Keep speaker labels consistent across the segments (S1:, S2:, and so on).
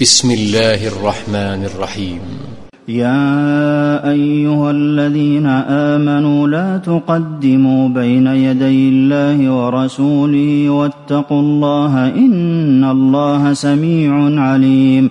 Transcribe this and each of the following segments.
S1: بسم الله الرحمن الرحيم يا ايها الذين امنوا لا تقدموا بين يدي الله ورسوله واتقوا الله ان الله سميع عليم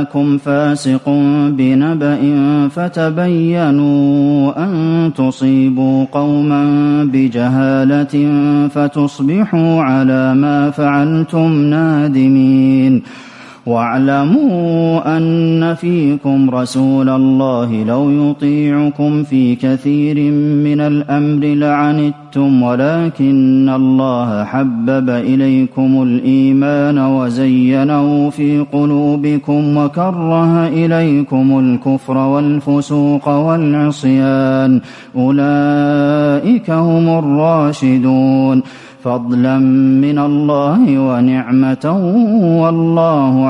S1: جاءكم فاسق بنبأ فتبينوا أن تصيبوا قوما بجهالة فتصبحوا على ما فعلتم نادمين واعلموا أن فيكم رسول الله لو يطيعكم في كثير من الأمر لعنتم ولكن الله حبب إليكم الإيمان وزينه في قلوبكم وكره إليكم الكفر والفسوق والعصيان أولئك هم الراشدون فضلا من الله ونعمة والله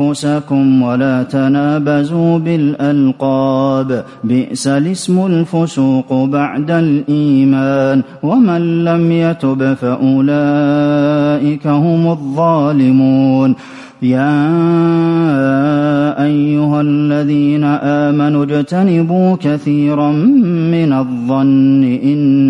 S1: أنفسكم ولا تنابزوا بالألقاب بئس الاسم الفسوق بعد الإيمان ومن لم يتب فأولئك هم الظالمون يا ايها الذين امنوا اجتنبوا كثيرا من الظن ان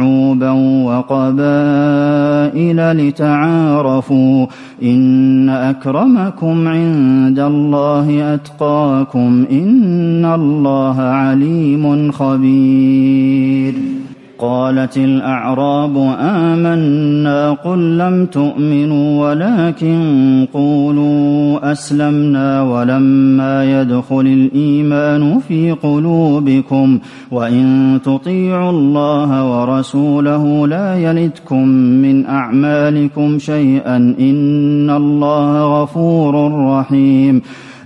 S1: شعوبا وقبائل لتعارفوا إن أكرمكم عند الله أتقاكم إن الله عليم خبير قالت الاعراب امنا قل لم تؤمنوا ولكن قولوا اسلمنا ولما يدخل الايمان في قلوبكم وان تطيعوا الله ورسوله لا يلدكم من اعمالكم شيئا ان الله غفور رحيم